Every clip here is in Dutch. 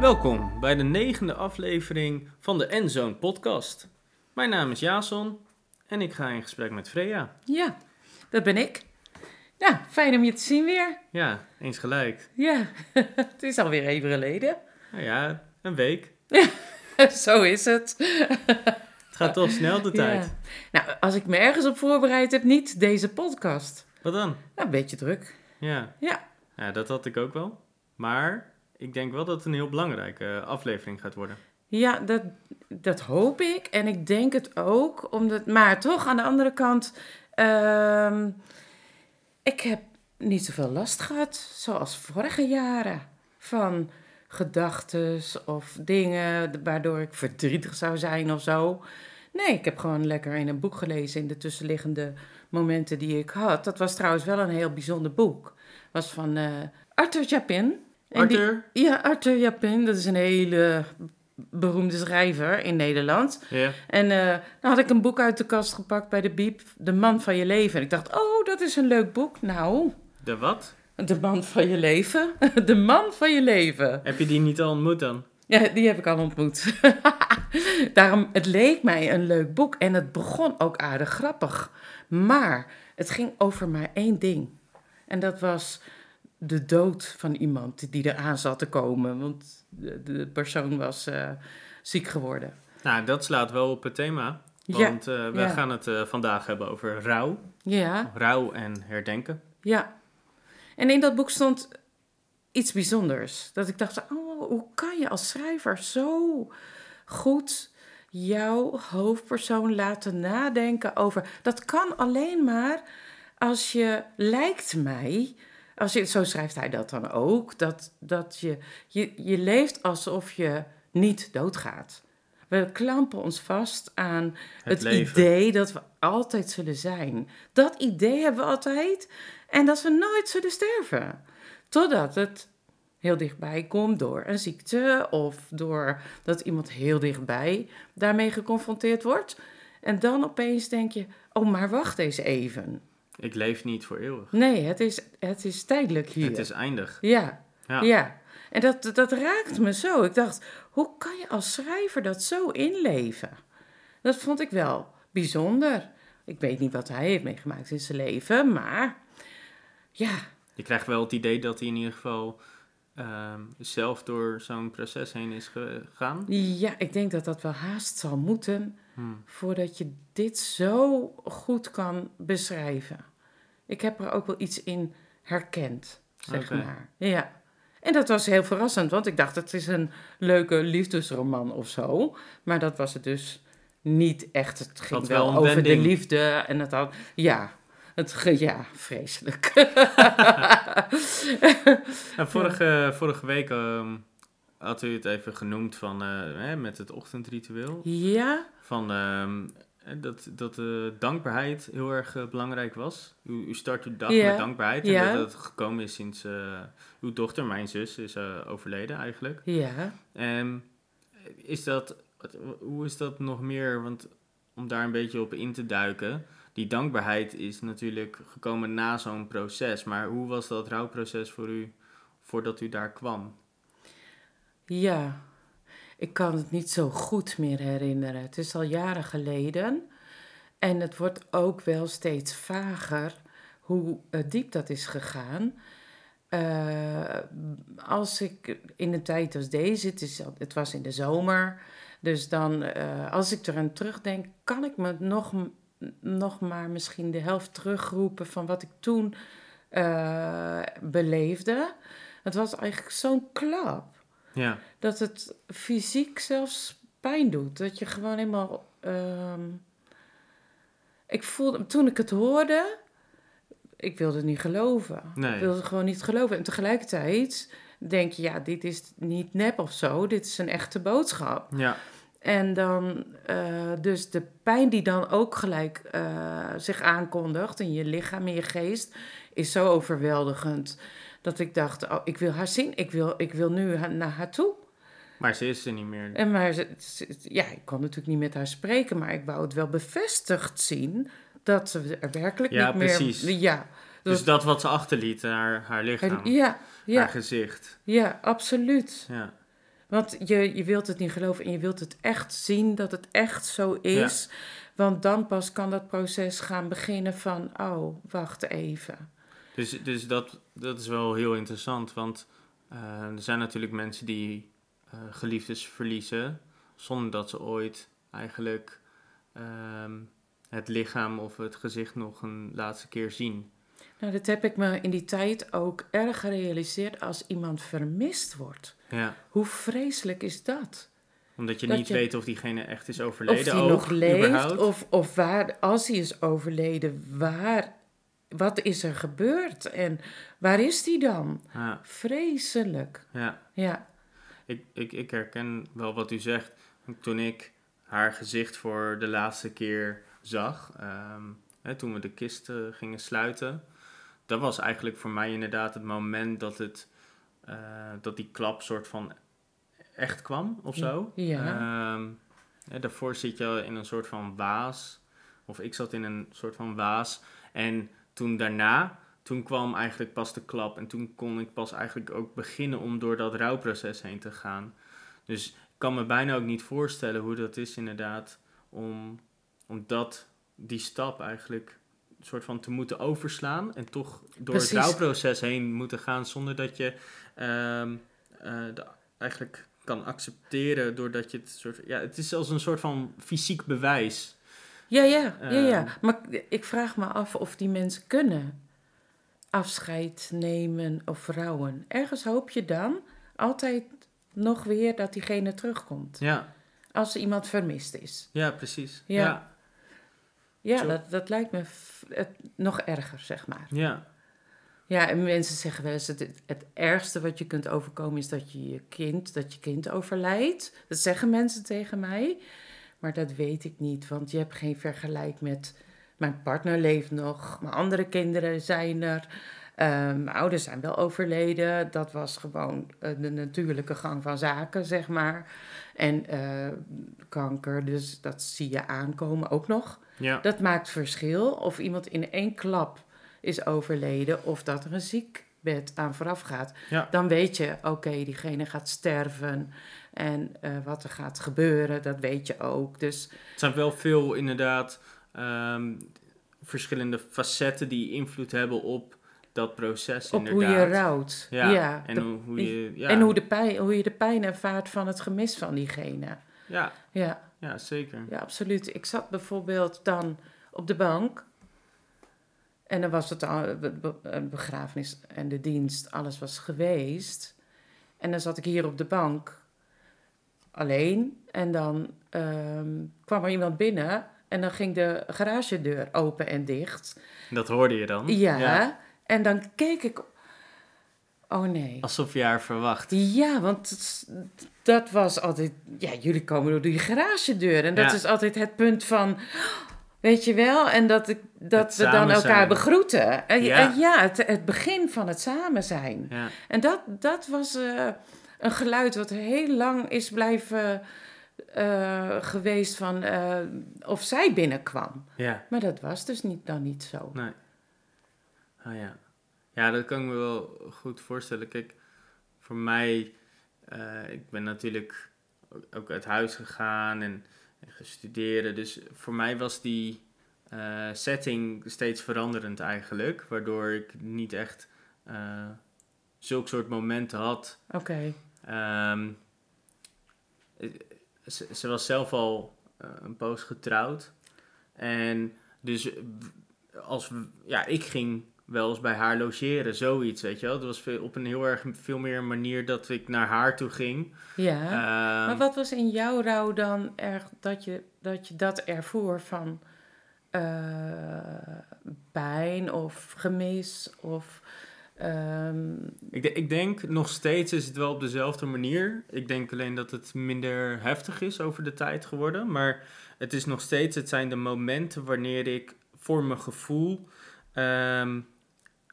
Welkom bij de negende aflevering van de Endzone podcast. Mijn naam is Jason en ik ga in gesprek met Freya. Ja, dat ben ik. Ja, fijn om je te zien weer. Ja, eens gelijk. Ja, het is alweer even geleden. Nou ja, een week. Zo is het. Gaat toch snel de tijd. Ja. Nou, als ik me ergens op voorbereid heb, niet deze podcast. Wat dan? Nou, een beetje druk. Ja. Ja. ja, dat had ik ook wel. Maar ik denk wel dat het een heel belangrijke aflevering gaat worden. Ja, dat, dat hoop ik. En ik denk het ook. Omdat, maar toch, aan de andere kant... ehm, ik heb niet zoveel last gehad, zoals vorige jaren. Van gedachten of dingen waardoor ik verdrietig zou zijn of zo. Nee, ik heb gewoon lekker in een boek gelezen in de tussenliggende momenten die ik had. Dat was trouwens wel een heel bijzonder boek. was van eh, Arthur Japin. Die- Arthur? ja, Arthur Japin, dat is een hele beroemde schrijver in Nederland. Ja. En eh, dan had ik een boek uit de kast gepakt bij de Biep, De Man van Je Leven. En ik dacht, oh, dat is een leuk boek. Nou, De wat? De Man van Je Leven. De Man van Je Leven. Heb je die niet al ontmoet dan? Ja, die heb ik al ontmoet. Daarom, het leek mij een leuk boek en het begon ook aardig grappig. Maar het ging over maar één ding. En dat was de dood van iemand die eraan zat te komen. Want de, persoon was eh, ziek geworden. Nou, dat slaat wel op het thema. Ja, Want eh, we ja. gaan het eh, vandaag hebben over rouw. Ja, Rouw en herdenken. ja. En in dat boek stond iets bijzonders. Dat ik dacht, oh, hoe kan je als schrijver zo goed jouw hoofdpersoon laten nadenken over... Dat kan alleen maar als je, lijkt mij... Als je, zo schrijft hij dat dan ook, dat, dat je, je, je leeft alsof je niet doodgaat. We klampen ons vast aan het, idee dat we altijd zullen zijn. Dat idee hebben we altijd en dat we nooit zullen sterven. Totdat het heel dichtbij komt door een ziekte of door dat iemand heel dichtbij daarmee geconfronteerd wordt. En dan opeens denk je, oh maar wacht eens even. Ik leef niet voor eeuwig. Nee, het is, het is tijdelijk hier. Het is eindig. Ja, Ja. ja. En dat, dat raakt me zo. Ik dacht, hoe kan je als schrijver dat zo inleven? Dat vond ik wel bijzonder. Ik weet niet wat hij heeft meegemaakt in zijn leven, maar ja, Je krijgt wel het idee dat hij in ieder geval ehm, zelf door zo'n proces heen is gegaan. ja, ik denk dat dat wel haast zal moeten Hmm. voordat je dit zo goed kan beschrijven. Ik heb er ook wel iets in herkend, zeg maar. Ja. En dat was heel verrassend, want ik dacht het is een leuke liefdesroman of zo. Maar dat was het dus niet echt. Het ging wel over wending. de liefde en het had... Ja, het, ja vreselijk. Vorige, vorige week ehm, had u het even genoemd van, eh, hè, met het ochtendritueel. ja, Van, ehm, dat dat de dankbaarheid heel erg eh, belangrijk was. U, u start uw dag met dankbaarheid. En dat het gekomen is sinds eh, uw dochter, mijn zus, is eh, overleden eigenlijk. ja. En is dat, hoe is dat nog meer? Want om daar een beetje op in te duiken. Die dankbaarheid is natuurlijk gekomen na zo'n proces. Maar hoe was dat rouwproces voor u voordat u daar kwam? Ja, ik kan het niet zo goed meer herinneren. Het is al jaren geleden. En het wordt ook wel steeds vager hoe eh, diep dat is gegaan. Eh, als ik in een tijd als deze, het, is, het was in de zomer, dus dan, eh, als ik eraan terugdenk, kan ik me nog, nog maar misschien de helft terugroepen van wat ik toen beleefde. Het was eigenlijk zo'n klap Ja, dat het fysiek zelfs pijn doet. Dat je gewoon helemaal. ehm, ik voelde, toen ik het hoorde, ik wilde het niet geloven. Nee. Ik wilde het gewoon niet geloven. En tegelijkertijd denk je, ja, dit is niet nep of zo. Dit is een echte boodschap. ja, En dan, eh, dus de pijn die dan ook gelijk eh, zich aankondigt in je lichaam, in je geest, is zo overweldigend. Dat ik dacht, oh, ik wil haar zien, ik wil, ik wil nu naar haar toe. Maar ze is er niet meer. En maar ze, ze- ja, ik kon natuurlijk niet met haar spreken, maar ik wou het wel bevestigd zien dat ze er werkelijk Ja, niet meer... precies. Ja, Dus dat wat ze achterliet, haar, haar lichaam, En- ja, haar ja, gezicht. ja, absoluut. Ja. Want je, je wilt het niet geloven en je wilt het echt zien dat het echt zo is. Want dan pas kan dat proces gaan beginnen van, oh, wacht even. Dus, dus dat, dat is wel heel interessant, want eh, er zijn natuurlijk mensen die eh, geliefdes verliezen zonder dat ze ooit eigenlijk ehm, het lichaam of het gezicht nog een laatste keer zien. Nou, dat heb ik me in die tijd ook erg gerealiseerd als iemand vermist wordt. Ja, Hoe vreselijk is dat? omdat je Dat niet je- weet of diegene echt is Of overleden die ook, nog leeft, überhaupt. of, of waar, als hij is overleden, waar, wat is er gebeurd en waar is die dan? Ja, Vreselijk. ja. Ja, Ik, ik, ik herken wel wat u zegt. Toen ik haar gezicht voor de laatste keer zag, ehm, hè, toen we de kist eh, gingen sluiten, dat was eigenlijk voor mij inderdaad het moment dat, het, eh, dat die klap soort van echt kwam of zo. Ja. Ehm, hè, daarvoor zit je in een soort van waas, of ik zat in een soort van waas. En toen daarna, toen kwam eigenlijk pas de klap. En toen kon ik pas eigenlijk ook beginnen om door dat rouwproces heen te gaan. Dus ik kan me bijna ook niet voorstellen hoe dat is inderdaad om, om dat, die stap eigenlijk een soort van te moeten overslaan. En toch door Precies. het rouwproces heen moeten gaan zonder dat je ehm, eh, de- eigenlijk kan accepteren doordat je het soort... Ja, het is als een soort van fysiek bewijs. Ja, ja, ja, ja. Ehm. Maar ik vraag me af of die mensen kunnen afscheid nemen of rouwen. Ergens hoop je dan altijd nog weer dat diegene terugkomt. Ja, Als iemand vermist is. ja precies. Ja. Ja, dat, dat lijkt me het, nog erger, zeg maar. ja. Ja, en mensen zeggen wel eens, het, het ergste wat je kunt overkomen is dat je je kind, dat je kind overlijdt. Dat zeggen mensen tegen mij. Maar dat weet ik niet, want je hebt geen vergelijk met... Mijn partner leeft nog, mijn andere kinderen zijn er. eh, mijn ouders zijn wel overleden. Dat was gewoon eh, de natuurlijke gang van zaken, zeg maar. En eh, kanker, dus dat zie je aankomen ook nog. ja. Dat maakt verschil of iemand in één klap is overleden of dat er een ziekbed aan vooraf gaat. Ja. Dan weet je, oké, diegene gaat sterven en eh, wat er gaat gebeuren, dat weet je ook. Dus Het zijn wel veel inderdaad ehm, verschillende facetten die invloed hebben op dat proces op inderdaad. hoe je rouwt. Ja, Ja, en de- hoe, je... Ja, en hoe, de pijn, hoe je de pijn ervaart van het gemis van diegene. Ja, Ja, ja, zeker. ja, absoluut. Ik zat bijvoorbeeld dan op de bank. En dan was het al, be- een begrafenis en de dienst, alles was geweest. En dan zat ik hier op de bank alleen. En dan ehm, kwam er iemand binnen en dan ging de garagedeur open en dicht. Dat hoorde je dan. Ja, en dan keek ik. Oh nee. Alsof je haar verwacht. Ja, want dat was altijd. Ja, jullie komen door die garagedeur. En dat Ja. is altijd het punt van. Weet je wel? En dat, ik, dat we dan elkaar zijn. begroeten. En, Ja. en ja, het, het begin van het samen zijn. Ja, En dat, dat was eh, een geluid wat heel lang is blijven eh, geweest van eh, of zij binnenkwam. ja. Maar dat was dus niet, dan niet zo. Nee. Oh ja. Ja, dat kan ik me wel goed voorstellen. Kijk, voor mij, eh, ik ben natuurlijk ook, ook uit huis gegaan en, en gestudeerd. Dus voor mij was die setting steeds veranderend eigenlijk. Waardoor ik niet echt zulke soort momenten had. Oké. Ehm, ze, ze was zelf al eh, een poos getrouwd. En dus als ja, ik ging wel eens bij haar logeren, zoiets, weet je wel. Dat was veel, op een heel erg veel meer manier dat ik naar haar toe ging. Ja. Ehm, Maar wat was in jouw rouw dan erg dat je dat, je dat ervoer van eh, pijn of gemis of ehm, ik, de- ik denk nog steeds is het wel op dezelfde manier. Ik denk alleen dat het minder heftig is over de tijd geworden. Maar het is nog steeds, het zijn de momenten wanneer ik voor mijn gevoel ehm,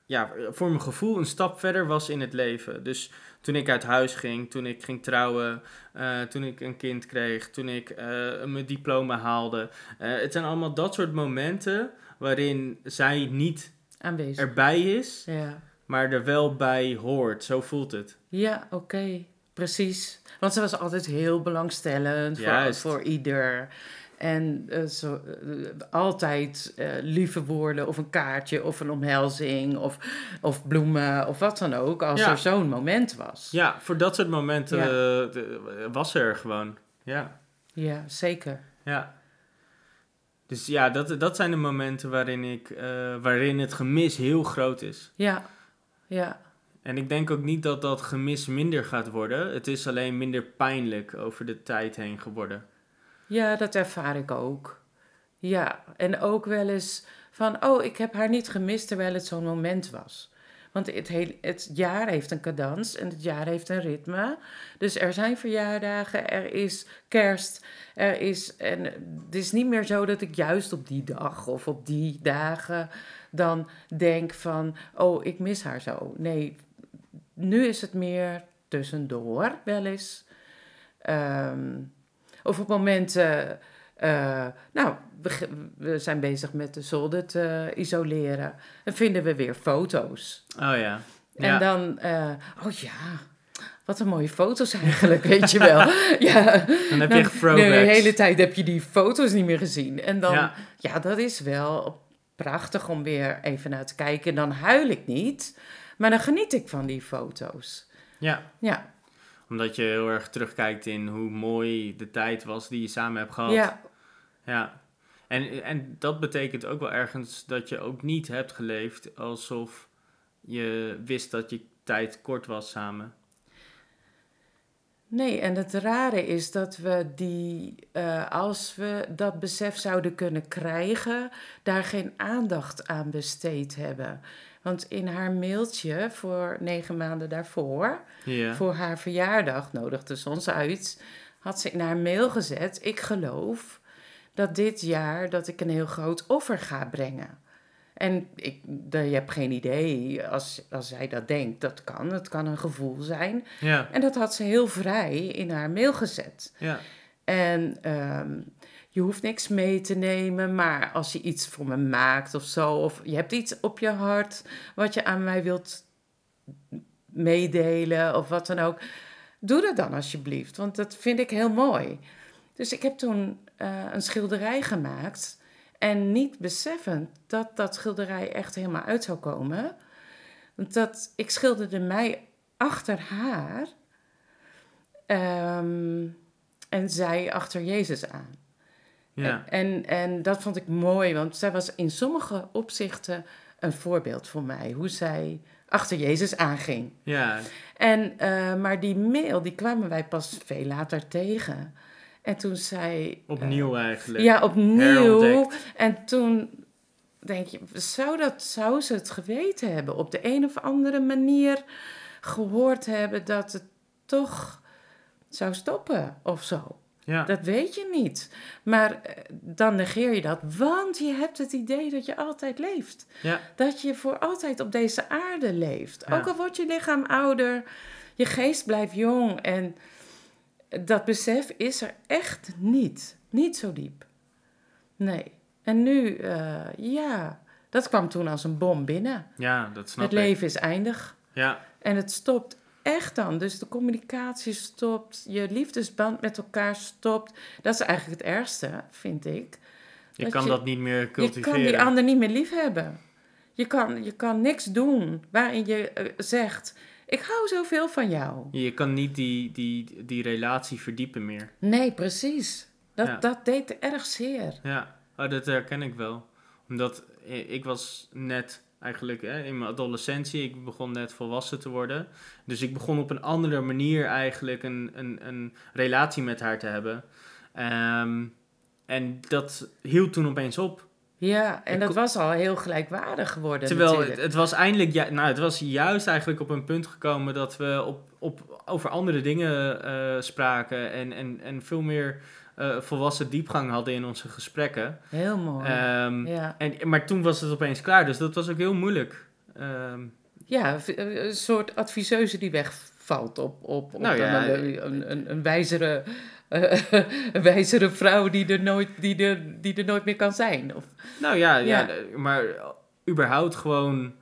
ja, voor mijn gevoel een stap verder was in het leven. Dus toen ik uit huis ging, toen ik ging trouwen, eh, toen ik een kind kreeg, toen ik eh, mijn diploma haalde. Eh, het zijn allemaal dat soort momenten waarin zij niet Aanwezig. erbij is, Ja. Maar er wel bij hoort. Zo voelt het. Ja, oké. Precies. Want ze was altijd heel belangstellend voor, voor ieder. En eh, zo, eh, altijd eh, lieve woorden of een kaartje of een omhelzing of, of bloemen of wat dan ook. Als Ja. er zo'n moment was. Ja, voor dat soort momenten Ja. was ze er gewoon. Ja. Ja, zeker. Ja. Dus ja, dat, dat zijn de momenten waarin, ik, waarin het gemis heel groot is. Ja, ja. En ik denk ook niet dat dat gemis minder gaat worden. Het is alleen minder pijnlijk over de tijd heen geworden. Ja, dat ervaar ik ook. Ja, en ook wel eens van, oh, ik heb haar niet gemist terwijl het zo'n moment was. Want het, heel, het jaar heeft een cadans en het jaar heeft een ritme. Dus er zijn verjaardagen, er is kerst, er is... En het is niet meer zo dat ik juist op die dag of op die dagen dan denk van, oh, ik mis haar zo. Nee, nu is het meer tussendoor wel eens. Ehm, of op momenten, eh, nou, we, zijn bezig met de zolder te isoleren. Dan vinden we weer foto's. Oh ja. En ja. dan, eh, oh ja, wat een mooie foto's eigenlijk, weet je wel. ja, Dan heb je echt throwbacks. De hele tijd heb je die foto's niet meer gezien. En dan, Ja. ja, dat is wel prachtig om weer even naar te kijken. En dan huil ik niet, maar dan geniet ik van die foto's. Ja, Ja, omdat je heel erg terugkijkt in hoe mooi de tijd was die je samen hebt gehad. ja, Ja. En, en dat betekent ook wel ergens dat je ook niet hebt geleefd alsof je wist dat je tijd kort was samen. Nee, en het rare is dat we die, eh, als we dat besef zouden kunnen krijgen, daar geen aandacht aan besteed hebben. Want in haar mailtje voor negen maanden daarvoor, Ja. voor haar verjaardag, nodigde ze ons uit, had ze in haar mail gezet: Ik geloof dat dit jaar dat ik een heel groot offer ga brengen. En ik, de- je hebt geen idee als, als zij dat denkt. Dat kan, het kan een gevoel zijn. Ja. En dat had ze heel vrij in haar mail gezet. Ja. En ehm, je hoeft niks mee te nemen, maar als je iets voor me maakt of zo, of je hebt iets op je hart wat je aan mij wilt meedelen of wat dan ook, doe dat dan alsjeblieft, want dat vind ik heel mooi. Dus ik heb toen eh, een schilderij gemaakt en niet beseffend dat dat schilderij echt helemaal uit zou komen. Want dat, ik schilderde mij achter haar ehm, en zij achter Jezus aan. Ja. En, en dat vond ik mooi, want zij was in sommige opzichten een voorbeeld voor mij. Hoe zij achter Jezus aanging. Ja. En, eh, maar die mail, die kwamen wij pas veel later tegen. En toen zij... Opnieuw eigenlijk. Ja, opnieuw. En toen denk je, zou, dat, zou ze het geweten hebben? Op de een of andere manier gehoord hebben dat het toch zou stoppen of zo. Ja. Dat weet je niet. Maar eh, dan negeer je dat, want je hebt het idee dat je altijd leeft. Ja. Dat je voor altijd op deze aarde leeft. Ja. Ook al wordt je lichaam ouder, je geest blijft jong. En dat besef is er echt niet. Niet zo diep. Nee. En nu, eh, ja, dat kwam toen als een bom binnen. Ja, dat snap het ik. leven is eindig. Ja. En het stopt echt dan. Dus de communicatie stopt, je liefdesband met elkaar stopt. Dat is eigenlijk het ergste, vind ik. Je Dat kan je- dat niet meer Je cultiveren. kan die ander niet meer lief hebben. Je kan, je kan niks doen waarin je eh, zegt: Ik hou zoveel van jou. Je kan niet die, die, die relatie verdiepen meer. Nee, precies. Dat, Ja. dat deed erg zeer. Ja, oh, dat herken ik wel. Omdat eh, ik was net eigenlijk hè, in mijn adolescentie, ik begon net volwassen te worden. Dus ik begon op een andere manier eigenlijk een, een, een relatie met haar te hebben. Ehm, en dat hield toen opeens op. Ja, en dat was al heel gelijkwaardig geworden. Terwijl het, was eindelijk, ja, nou, het was juist eigenlijk op een punt gekomen dat we op, op, over andere dingen eh, spraken en, en, en veel meer eh, volwassen diepgang hadden in onze gesprekken. Heel mooi. Ehm, ja. en, maar toen was het opeens klaar, dus dat was ook heel moeilijk. Ehm, Ja, v- een soort adviseuse die wegvalt op, op, op Nou ja, een, een, een, een wijzere, eh, een wijzere vrouw die er, nooit, die, er, die er nooit meer kan zijn. Of, nou ja, ja. Ja. maar überhaupt gewoon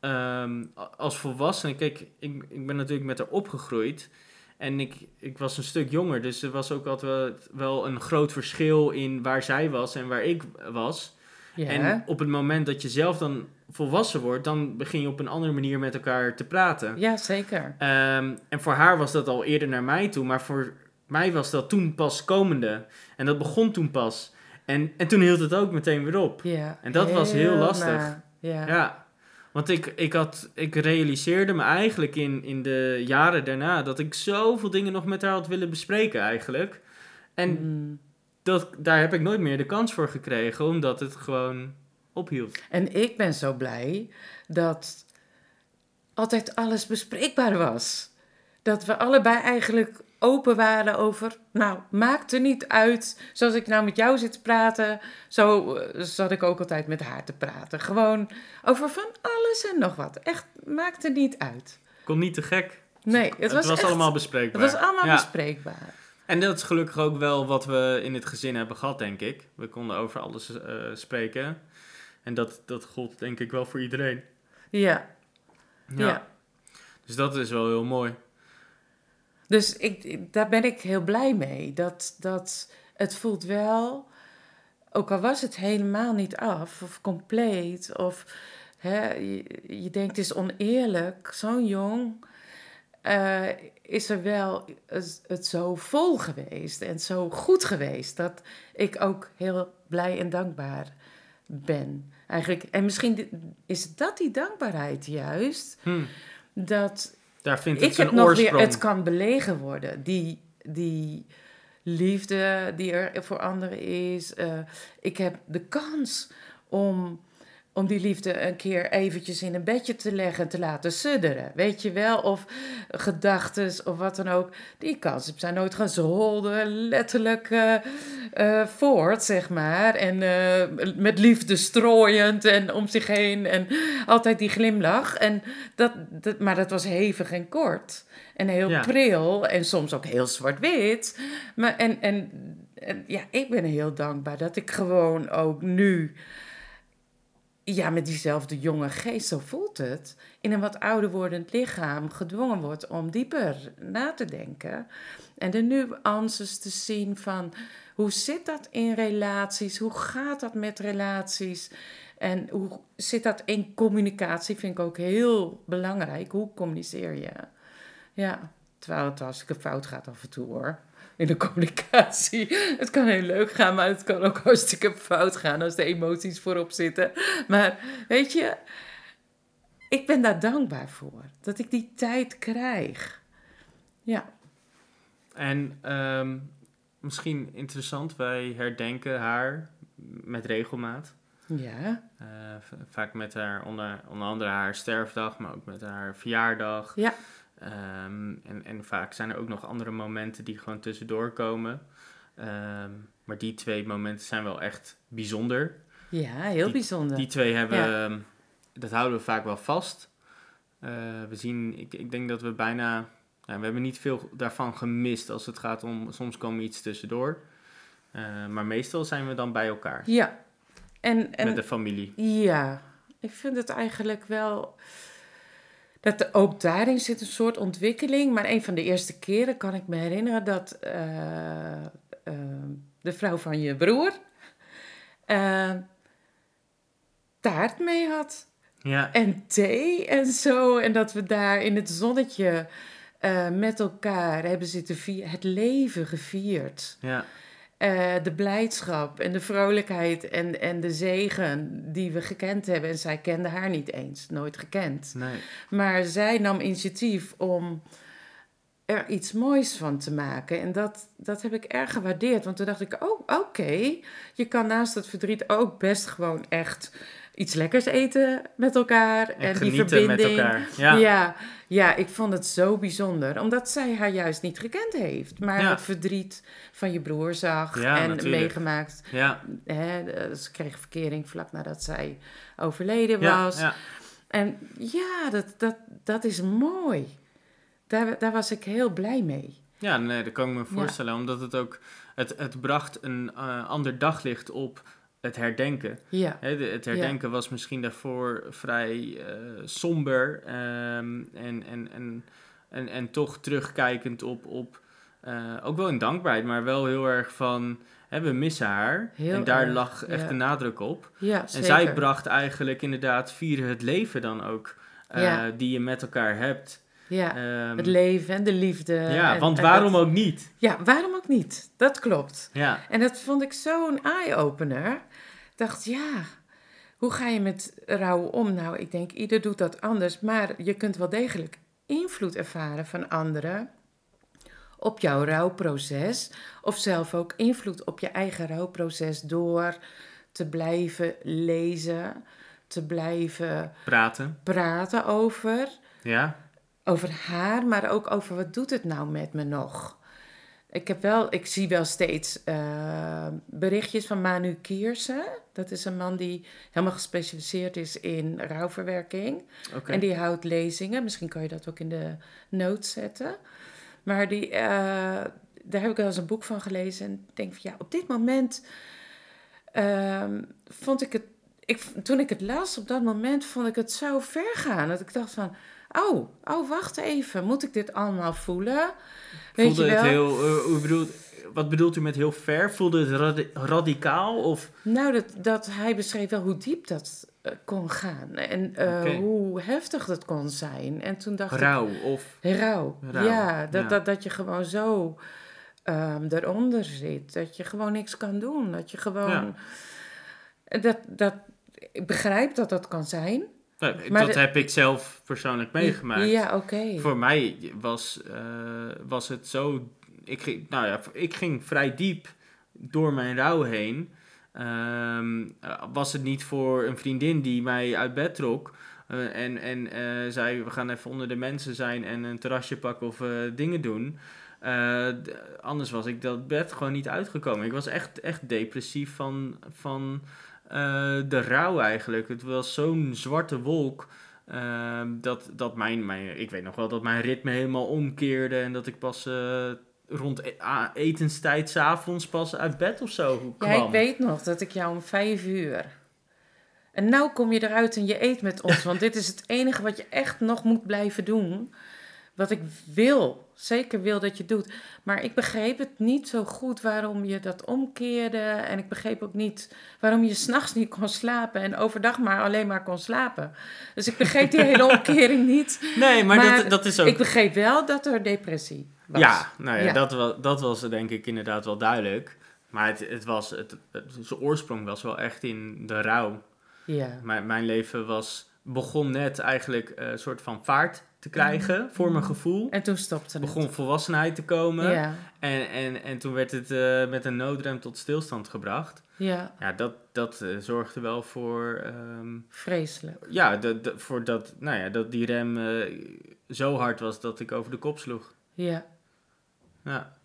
ehm, als volwassene. Kijk, ik, ik ben natuurlijk met haar opgegroeid. En ik, ik was een stuk jonger, dus er was ook altijd wel, wel een groot verschil in waar zij was en waar ik was. ja, En op het moment dat je zelf dan volwassen wordt, dan begin je op een andere manier met elkaar te praten. ja, zeker. Ehm, en voor haar was dat al eerder naar mij toe, maar voor mij was dat toen pas komende. En dat begon toen pas. En, en toen hield het ook meteen weer op. Ja, En dat was heel lastig. Ja. Ja, want ik, ik, had, ik realiseerde me eigenlijk in, in de jaren daarna dat ik zoveel dingen nog met haar had willen bespreken eigenlijk. En Mm. dat, daar heb ik nooit meer de kans voor gekregen, omdat het gewoon ophield. En ik ben zo blij dat altijd alles bespreekbaar was. Dat we allebei eigenlijk open waren over, nou, maakt er niet uit. Zoals ik nou met jou zit te praten, zo eh, zat ik ook altijd met haar te praten. Gewoon over van alles en nog wat. Echt, maakt er niet uit. Kon niet te gek. Nee, het, Het, was, echt- allemaal bespreekbaar. Het was allemaal Ja. bespreekbaar. En dat is gelukkig ook wel wat we in het gezin hebben gehad, denk ik. We konden over alles eh, spreken. En dat, dat gold denk ik wel voor iedereen. Ja, ja. Dus dat is wel heel mooi. Dus ik, daar ben ik heel blij mee. Dat, dat het voelt wel, ook al was het helemaal niet af of compleet, of hè, je, je denkt het is oneerlijk, zo'n jong, eh, is er wel het, het zo vol geweest en zo goed geweest dat ik ook heel blij en dankbaar ben. Eigenlijk, en misschien is dat die dankbaarheid juist, Hm. dat Daar vindt het ik zijn heb nog oorsprong. weer, het kan belegen worden. Die, die liefde die er voor anderen is. eh, ik heb de kans om, om die liefde een keer eventjes in een bedje te leggen en te laten sudderen. Weet je wel? Of gedachten of wat dan ook. Die kans heb zij nooit gaan. Ze holde letterlijk eh, eh, voort, zeg maar. En eh, met liefde strooiend en om zich heen. En altijd die glimlach. En dat, dat, maar dat was hevig en kort. En heel Ja. pril. En soms ook heel zwart-wit. Maar en, en, en ja, ik ben heel dankbaar dat ik gewoon ook nu... Ja, met diezelfde jonge geest, zo voelt het. In een wat ouder wordend lichaam gedwongen wordt om dieper na te denken. En de nuances te zien van hoe zit dat in relaties? Hoe gaat dat met relaties? En hoe zit dat in communicatie? Vind ik ook heel belangrijk. Hoe communiceer je? Ja, terwijl het hartstikke fout gaat af en toe hoor. In de communicatie. Het kan heel leuk gaan, maar het kan ook hartstikke fout gaan als de emoties voorop zitten. Maar weet je, ik ben daar dankbaar voor. Dat ik die tijd krijg. Ja. En ehm, misschien interessant, wij herdenken haar met regelmaat. Ja. Eh, vaak met haar, onder, onder andere haar sterfdag, maar ook met haar verjaardag. Ja. Ehm, en, en vaak zijn er ook nog andere momenten die gewoon tussendoor komen. Ehm, maar die twee momenten zijn wel echt bijzonder. Ja, heel bijzonder. Die twee hebben, Ja. ehm, dat houden we vaak wel vast. Eh, we zien, ik, ik denk dat we bijna, nou, we hebben niet veel daarvan gemist als het gaat om, soms komen iets tussendoor. Eh, maar meestal zijn we dan bij elkaar, Ja. En, en met de familie. Ja, ik vind het eigenlijk wel. Dat er ook daarin zit een soort ontwikkeling. Maar een van de eerste keren kan ik me herinneren dat eh, eh, de vrouw van je broer eh, taart mee had. Ja, En thee en zo. En dat we daar in het zonnetje met elkaar hebben zitten vieren. Het leven gevierd. ja, Eh, de blijdschap en de vrolijkheid en, en de zegen die we gekend hebben. En zij kende haar niet eens, nooit gekend. nee. Maar zij nam initiatief om er iets moois van te maken. En dat, dat heb ik erg gewaardeerd. Want toen dacht ik, oh, oké. Je kan naast het verdriet ook best gewoon echt iets lekkers eten met elkaar. En, En, die met verbinding. elkaar. Ja, Ja. ja, ik vond het zo bijzonder. Omdat zij haar juist niet gekend heeft. Maar Ja. het verdriet van je broer zag Ja, en natuurlijk. meegemaakt. ja, Hè, eh, ze kreeg verkering vlak nadat zij overleden was. ja. En ja, dat, dat, dat is mooi. Daar, daar was ik heel blij mee. Ja, nee, dat kan ik me voorstellen. Omdat het ook, het, het bracht een uh, ander daglicht op het herdenken. Ja. De, het herdenken was misschien daarvoor vrij uh, somber um, en, en, en, en, en toch terugkijkend op, op uh, ook wel in dankbaarheid, maar wel heel erg van hè, we missen haar. Heel en daar erg, lag echt ja. de nadruk op. Ja, En zeker. zij bracht eigenlijk inderdaad vieren het leven dan ook, uh, Ja. die je met elkaar hebt. Ja, Um, het leven en de liefde. ja, en- want en waarom dat- ook niet? Ja, waarom ook niet? Dat klopt. Ja, En dat vond ik zo'n eye-opener. Dacht, ja, hoe ga je met rouw om? Nou, ik denk, ieder doet dat anders. Maar je kunt wel degelijk invloed ervaren van anderen op jouw rouwproces. Of zelf ook invloed op je eigen rouwproces door te blijven lezen, te blijven praten. praten over. Ja, Over haar, maar ook over wat doet het nou met me nog? Ik, heb wel, ik zie wel steeds eh, berichtjes van Manu Kiersen. Dat is een man die helemaal gespecialiseerd is in rouwverwerking. En die houdt lezingen. Misschien kan je dat ook in de notes zetten. Maar die, eh, daar heb ik wel eens een boek van gelezen. En ik denk van ja, op dit moment ehm, vond ik het... Ik, toen ik het las, op dat moment vond ik het zo ver gaan. Dat ik dacht van, oh, oh, wacht even. Moet ik dit allemaal voelen? Weet Voelde je het heel, hoe bedoelt, wat bedoelt u met heel ver? Voelde het radi- radicaal of... Nou, dat, dat hij beschreef wel hoe diep dat eh, kon gaan. En eh, hoe heftig dat kon zijn. En toen dacht ik... Rauw of... Rauw. Rauw, Ja, dat, ja. Dat, dat je gewoon zo ehm, eronder zit. Dat je gewoon niks kan doen. Dat je gewoon... Dat, dat, ik begrijp dat dat kan zijn. Nou, dat de- heb ik zelf persoonlijk meegemaakt. Ja, oké. Voor mij was, eh, was het zo. Ik ging, nou ja, ik ging vrij diep door mijn rouw heen. Ehm, eh, was het niet voor een vriendin die mij uit bed trok. eh, en en eh, zei: We gaan even onder de mensen zijn en een terrasje pakken of dingen doen. Anders was ik dat bed gewoon niet uitgekomen. Ik was echt, echt depressief van, van de rouw eigenlijk. Het was zo'n zwarte wolk. Ehm, dat, dat mijn, mijn, ik weet nog wel dat mijn ritme helemaal omkeerde en dat ik pas eh, rond e- etenstijd s'avonds pas uit bed of zo kwam. Ja, ik weet nog dat ik jou om vijf uur... En nou kom je eruit en je eet met ons. Want dit is het enige wat je echt nog moet blijven doen. Wat ik wil, zeker wil dat je doet. Maar ik begreep het niet zo goed waarom je dat omkeerde. En ik begreep ook niet waarom je s'nachts niet kon slapen. En overdag maar alleen maar kon slapen. Dus ik begreep die hele omkering niet. Nee, maar, Maar dat, dat is ook... Ik begreep wel dat er depressie was. ja, nou ja, Ja. Dat, was, dat was denk ik inderdaad wel duidelijk. Maar het, het was, het, het, zijn oorsprong was wel echt in de rouw. Ja. Mijn, mijn leven was, begon net eigenlijk een soort van vaart te krijgen, voor mijn gevoel. En toen stopte het. begon volwassenheid te komen. Ja, En, en, en toen werd het eh, met een noodrem tot stilstand gebracht. ja, Ja, dat, dat eh, zorgde wel voor, ehm, vreselijk. ja, dat, dat- voor dat, nou ja, dat die rem eh, zo hard was dat ik over de kop sloeg. Ja. Ja,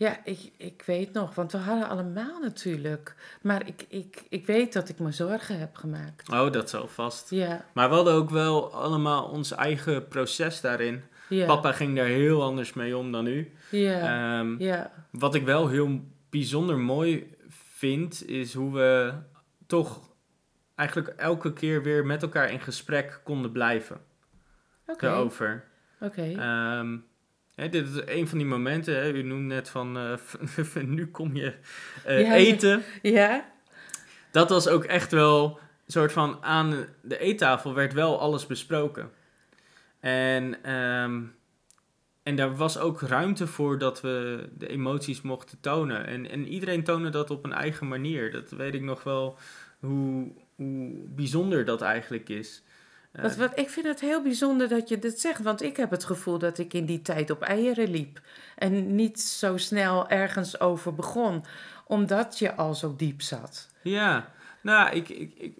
Ja, ik, ik weet nog, want we hadden allemaal natuurlijk. Maar ik, ik, ik weet dat ik me zorgen heb gemaakt. oh, dat zal vast. Ja, Maar we hadden ook wel allemaal ons eigen proces daarin. ja. Papa ging daar heel anders mee om dan u. Ja, Ehm, ja, Wat ik wel heel bijzonder mooi vind, is hoe we toch eigenlijk elke keer weer met elkaar in gesprek konden blijven oké. daarover. Oké. Ehm, hè, dit is een van die momenten, hè, u noemde net van, eh, nu kom je eh, Ja, eten. Ja, Dat was ook echt wel een soort van, aan de eettafel werd wel alles besproken. En, ehm, en daar was ook ruimte voor dat we de emoties mochten tonen. En, en iedereen toonde dat op een eigen manier. Dat weet ik nog wel hoe, hoe bijzonder dat eigenlijk is. Eh, wat, wat, ik vind het heel bijzonder dat je dit zegt. Want ik heb het gevoel dat ik in die tijd op eieren liep. En niet zo snel ergens over begon. Omdat je al zo diep zat. Ja, nou, ik, ik, ik,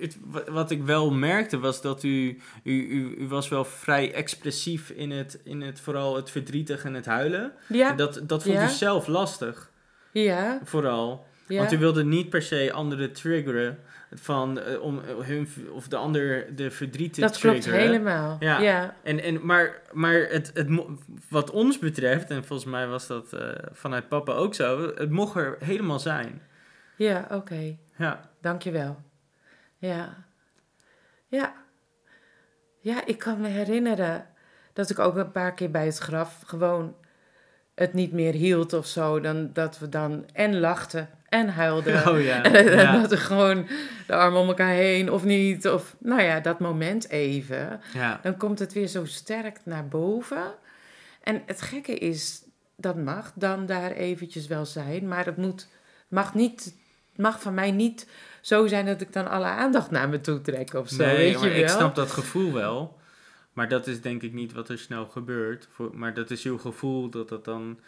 het, wa- wat ik wel merkte was dat u, u, u, u was wel vrij expressief in het, in het vooral het verdrietig en het huilen. Ja, En dat, dat vond Ja. u zelf lastig, ja, vooral. Ja, Want u wilde niet per se anderen triggeren van, eh, om eh, hun, of de ander de verdriet te dat klopt triggeren. helemaal. Ja. Ja. En, en, maar maar het, het, wat ons betreft, en volgens mij was dat eh, vanuit papa ook zo, het mocht er helemaal zijn. Ja, oké. Ja, Dankjewel. Ja. Ja. Ja, ik kan me herinneren dat ik ook een paar keer bij het graf gewoon het niet meer hield of zo. Dan, dat we dan en lachten en huilden. oh ja. En ja. dat we gewoon de armen om elkaar heen of niet. Of nou ja, dat moment even. ja. Dan komt het weer zo sterk naar boven. En het gekke is, dat mag dan daar eventjes wel zijn. Maar het moet, mag, niet, mag van mij niet zo zijn dat ik dan alle aandacht naar me toe trek of zo. nee, weet je wel? ik snap dat gevoel wel. Maar dat is denk ik niet wat er snel gebeurt. Maar dat is uw gevoel dat dat dan...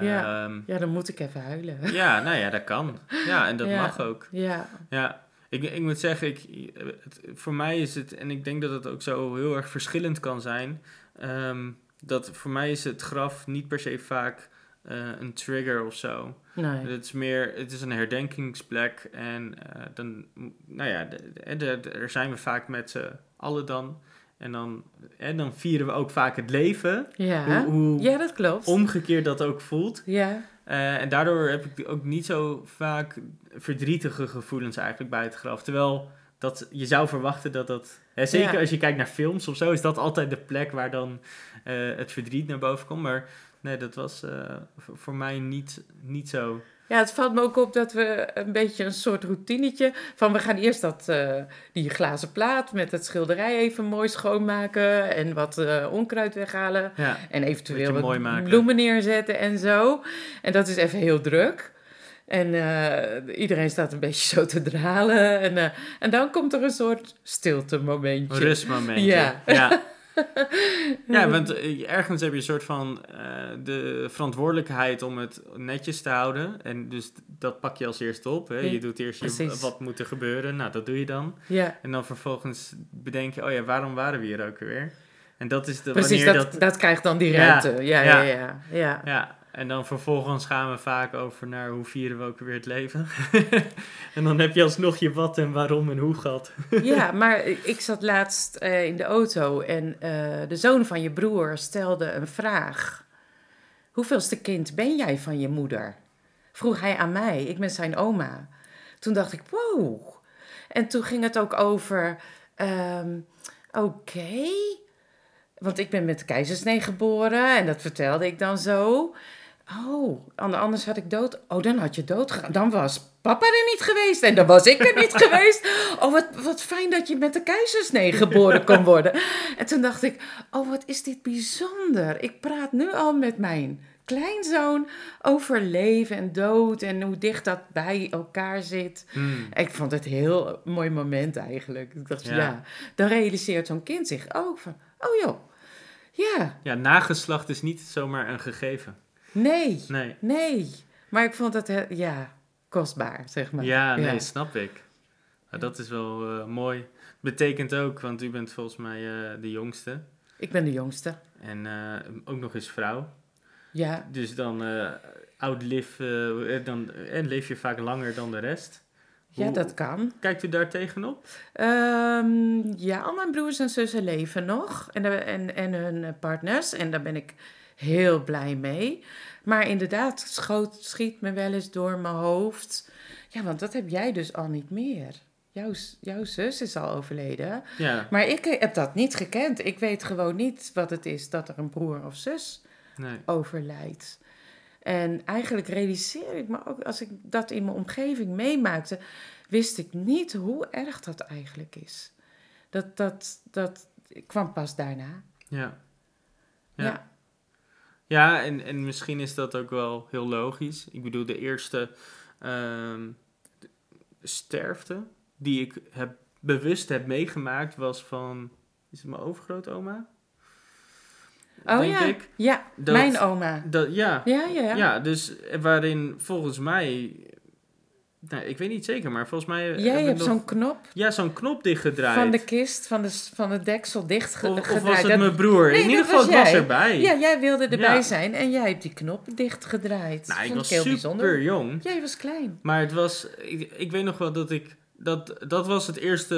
Ja. ehm, Ja, dan moet ik even huilen. ja, nou ja, dat kan. Ja, en dat Ja. mag ook. Ja, Ja, ik, ik moet zeggen, ik, het, voor mij is het, en ik denk dat het ook zo heel erg verschillend kan zijn, ehm, dat voor mij is het graf niet per se vaak eh, een trigger of zo. nee. Het is meer, het is een herdenkingsplek en eh, dan, nou ja, de, de, de- de- er zijn we vaak met z'n allen dan. En dan, en dan vieren we ook vaak het leven, Ja, hoe, hoe ja dat klopt. omgekeerd dat ook voelt. Ja, Eh, en daardoor heb ik ook niet zo vaak verdrietige gevoelens eigenlijk bij het graf. Terwijl dat, je zou verwachten dat dat... Hè, zeker Ja. als je kijkt naar films of zo, is dat altijd de plek waar dan eh, het verdriet naar boven komt. Maar nee, dat was eh, voor, voor mij niet, niet zo. Ja, het valt me ook op dat we een beetje een soort routinetje van we gaan eerst dat, eh, die glazen plaat met het schilderij even mooi schoonmaken en wat eh, onkruid weghalen Ja, en eventueel mooi wat bloemen neerzetten en zo. En dat is even heel druk. En eh, iedereen staat een beetje zo te dralen. En, en dan komt er een soort stilte een momentje. rustmomentje. Ja. ja. Ja, want eh, ergens heb je een soort van eh, de verantwoordelijkheid om het netjes te houden. En dus dat pak je als eerste op. Hè? Ja, Je doet eerst je, wat moet er gebeuren. Nou, dat doe je dan. Ja, En dan vervolgens bedenk je, oh ja, waarom waren we hier ook weer? En dat is de precies. wanneer Dat, dat... dat, krijgt dan die ruimte. Ja, ja, ja. ja. ja, Ja, en dan vervolgens gaan we vaak over naar hoe vieren we ook weer het leven. en dan heb je alsnog je wat en waarom en hoe gehad. Ja, maar ik zat laatst eh, in de auto en eh, de zoon van je broer stelde een vraag. Hoeveelste kind ben jij van je moeder? Vroeg hij aan mij. Ik ben zijn oma. Toen dacht ik, wow. En toen ging het ook over, ehm, oké. Want ik ben met keizersnee geboren en dat vertelde ik dan zo. Oh, an- anders had ik dood. Oh, dan had je dood gegaan. Dan was papa er niet geweest en dan was ik er niet geweest. Oh, wat, wat fijn dat je met de keizersnee geboren kon worden. En toen dacht ik, oh, wat is dit bijzonder. Ik praat nu al met mijn kleinzoon over leven en dood en hoe dicht dat bij elkaar zit. Hmm. Ik vond het een heel mooi moment eigenlijk. Ik dacht, ja, Ja. dan realiseert zo'n kind zich ook van, oh joh, ja, Ja, nageslacht is niet zomaar een gegeven. Nee, Nee. nee. Maar ik vond het, he- ja, kostbaar, zeg maar. Ja, nee, snap ik. Maar dat is wel eh, mooi. Betekent ook, want u bent volgens mij eh, de jongste. Ik ben de jongste. En eh, ook nog eens vrouw. Ja, Dus dan outlive, eh, dan en leef je vaak langer dan de rest. ja, dat kan. Kijkt u daar tegenop? Ehm, ja, al mijn broers en zussen leven nog. En, en, en hun partners. En daar ben ik heel blij mee. Maar inderdaad, schoot, schiet me wel eens door mijn hoofd. Ja, want dat heb jij dus al niet meer. Jouw, jouw zus is al overleden. Ja, Maar ik heb dat niet gekend. Ik weet gewoon niet wat het is dat er een broer of zus nee. overlijdt. En eigenlijk realiseer ik me ook, als ik dat in mijn omgeving meemaakte, wist ik niet hoe erg dat eigenlijk is. Dat, dat, dat kwam pas daarna. Ja. Ja. Ja. Ja, en, en misschien is dat ook wel heel logisch. Ik bedoel, de eerste ehm, sterfte die ik heb, bewust heb meegemaakt was van... Is het mijn overgrootoma? Oh Denk ja, ik. ja, Dat- mijn oma. Dat, ja, Ja, ja, ja. Ja, dus waarin volgens mij Nou, ik weet niet zeker, maar volgens mij... Jij hebt nog- zo'n knop Ja, zo'n knop dichtgedraaid. van de kist, van de, van het deksel dichtgedraaid. of, of was het mijn broer? Nee, In ieder dat geval, was ik was erbij. Ja, jij wilde erbij Ja. zijn en jij hebt die knop dichtgedraaid. nou, ik was heel super bijzonder. jong. Jij was klein. Maar het was... Ik, ik weet nog wel dat ik... Dat, dat was het eerste...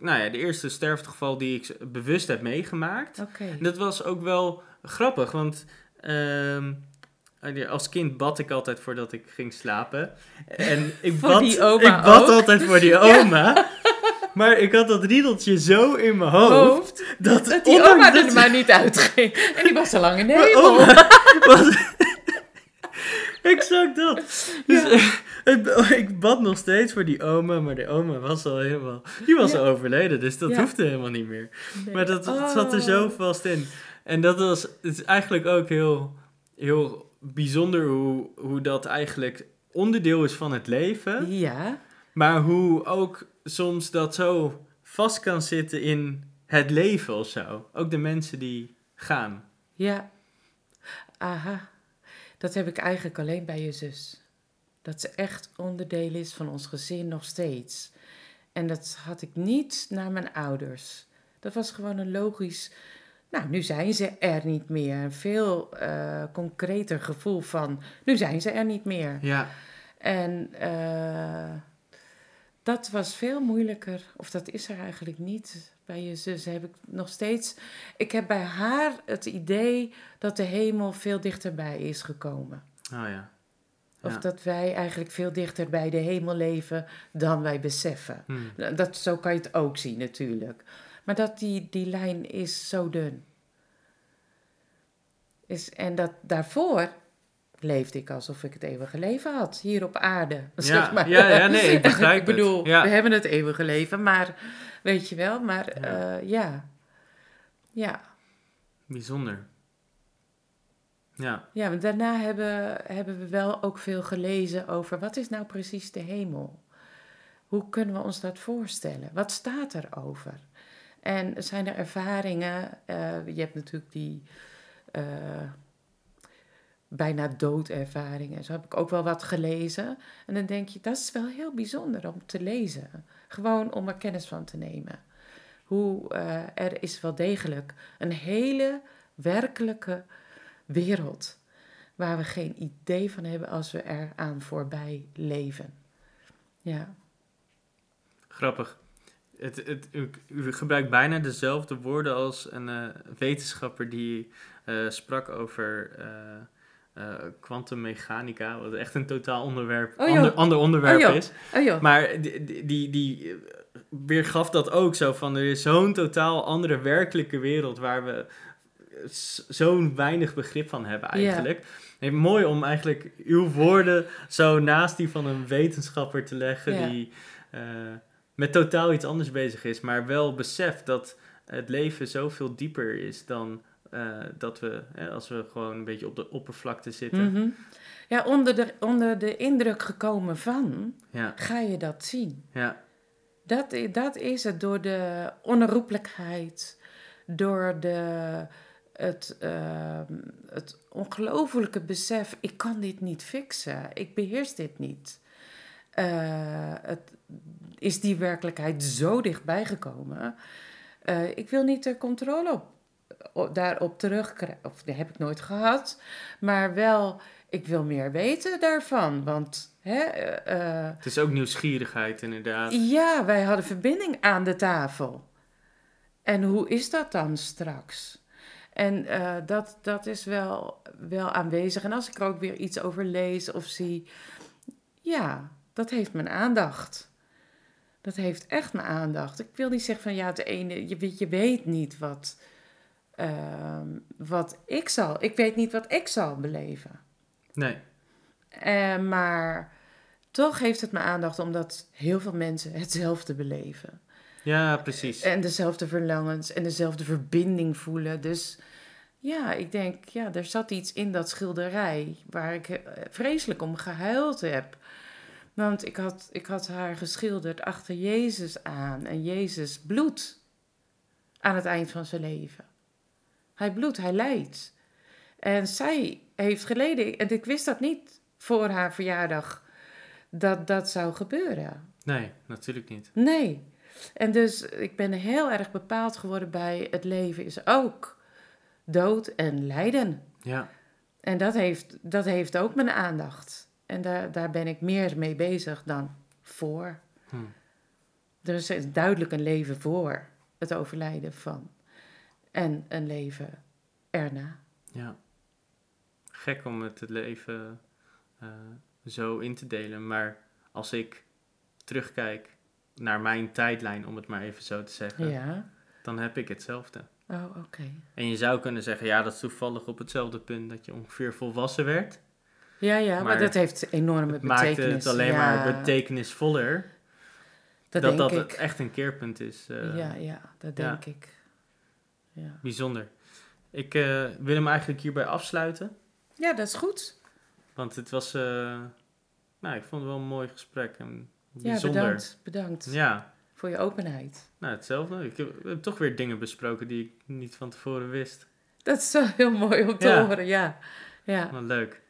Nou ja, de eerste sterftegeval die ik bewust heb meegemaakt. Oké. Dat was ook wel grappig, want ehm, als kind bad ik altijd voordat ik ging slapen. En ik bad, die ik bad ook? altijd voor die oma. Maar ik had dat riedeltje zo in mijn hoofd. Hoofd. Dat, Dat die oma dat er maar niet uitging. En die was al lang in de hemel. was... exact dat. Dus het- ik bad nog steeds voor die oma, maar de oma was al helemaal... Die was Ja. al overleden, dus dat hoefde helemaal niet meer. Nee. Maar dat zat er zo Oh. vast in. En dat was, het is eigenlijk ook heel, heel bijzonder hoe, hoe dat eigenlijk onderdeel is van het leven. Ja, Maar hoe ook soms dat zo vast kan zitten in het leven of zo. Ook de mensen die gaan. ja. Aha. Dat heb ik eigenlijk alleen bij je zus. Dat ze echt onderdeel is van ons gezin nog steeds. En dat had ik niet naar mijn ouders. Dat was gewoon een logisch. Nou, nu zijn ze er niet meer. Een veel eh, concreter gevoel van. Nu zijn ze er niet meer. Ja, En eh, dat was veel moeilijker, of dat is er eigenlijk niet. Bij je zus heb ik nog steeds. Ik heb bij haar het idee dat de hemel veel dichterbij is gekomen. oh ja. Of Ja. dat wij eigenlijk veel dichter bij de hemel leven dan wij beseffen. Hm. Dat, zo kan je het ook zien natuurlijk. Maar dat die, die lijn is zo dun. Is, en dat daarvoor leefde ik alsof ik het eeuwige leven had, hier op aarde. zeg maar. ja, ja, nee, ik begrijp ik bedoel, het. Ja. we hebben het eeuwige leven, maar weet je wel, maar Ja. ja. ja. Ja, Bijzonder. Ja, ja want daarna hebben, hebben we wel ook veel gelezen over wat is nou precies de hemel? Hoe kunnen we ons dat voorstellen? Wat staat er over? En zijn er ervaringen? eh, je hebt natuurlijk die eh, bijna doodervaringen. Zo heb ik ook wel wat gelezen. En dan denk je, dat is wel heel bijzonder om te lezen. Gewoon om er kennis van te nemen. Hoe eh, er is wel degelijk een hele werkelijke wereld waar we geen idee van hebben als we eraan voorbij leven. Ja. grappig. Het, het, u, gebruikt bijna dezelfde woorden als een eh, wetenschapper die eh, sprak over eh, kwantummechanica, wat echt een totaal onderwerp, Oh, ander, ander onderwerp Oh, is. Oh. Maar die, die, die, weergaf dat ook zo van, er is zo'n totaal andere werkelijke wereld waar we zo'n weinig begrip van hebben eigenlijk. En mooi om eigenlijk uw woorden zo naast die van een wetenschapper te leggen die met totaal iets anders bezig is, maar wel beseft dat het leven zoveel dieper is dan eh, dat we, hè, als we gewoon een beetje op de oppervlakte zitten. Mhm. Ja, onder de, onder de indruk gekomen van, Ja, ga je dat zien. ja, Dat, dat is het door de onherroepelijkheid, door de, het, ehm, het ongelofelijke besef, ik kan dit niet fixen, ik beheers dit niet. Eh, het, is die werkelijkheid zo dichtbij gekomen. Eh, ik wil niet de controle op, op- daarop terugkrijgen, of dat heb ik nooit gehad, maar wel, ik wil meer weten daarvan, want... Hè, eh, eh, het is ook nieuwsgierigheid inderdaad. ja, wij hadden verbinding aan de tafel. En hoe is dat dan straks? En dat, dat is wel, wel aanwezig. En als ik er ook weer iets over lees of zie, ja, dat heeft mijn aandacht. Dat heeft echt mijn aandacht. Ik wil niet zeggen van ja, het ene, je, weet- je weet niet wat, ehm, wat ik zal. Ik weet niet wat ik zal beleven. Nee, Eh, maar toch heeft het mijn aandacht omdat heel veel mensen hetzelfde beleven. ja, precies. En dezelfde verlangens en dezelfde verbinding voelen. Dus ja, ik denk, ja, er zat iets in dat schilderij waar ik eh, vreselijk om gehuild heb. Want ik had, ik had haar geschilderd achter Jezus aan en Jezus bloedt aan het eind van zijn leven. Hij bloedt, hij lijdt. En zij heeft geleden, en ik wist dat niet voor haar verjaardag, dat dat zou gebeuren. Nee, natuurlijk niet. Nee. En dus ik ben heel erg bepaald geworden bij het leven is ook dood en lijden. Ja, En dat heeft, dat heeft ook mijn aandacht. En daar, daar ben ik meer mee bezig dan voor. Hm. Er is duidelijk een leven voor het overlijden van. En een leven erna. ja. Gek om het leven eh, zo in te delen. Maar als ik terugkijk naar mijn tijdlijn, om het maar even zo te zeggen, Ja. dan heb ik hetzelfde. Oh, oké. En je zou kunnen zeggen, ja, dat is toevallig op hetzelfde punt dat je ongeveer volwassen werd. Ja, ja, maar, Maar dat heeft enorme Het betekenis. maakt het alleen ja, maar betekenisvoller Dat, dat dat het echt een keerpunt is. eh, ja, ja, dat ja. denk ik. Ja. Bijzonder. Ik eh, wil hem eigenlijk hierbij afsluiten. ja, dat is goed. Want het was, eh, nou, ik vond het wel een mooi gesprek. En Ja, bijzonder. bedankt. Bedankt Ja, voor je openheid. nou hetzelfde. Ik heb, we hebben toch weer dingen besproken die ik niet van tevoren wist. Dat is wel heel mooi om te Ja. horen, ja. Ja. Wat leuk.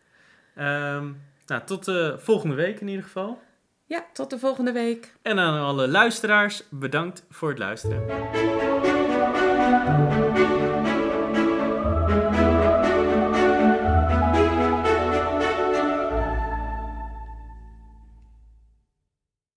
Ehm, nou, tot de volgende week in ieder geval. ja, tot de volgende week. En aan alle luisteraars, bedankt voor het luisteren.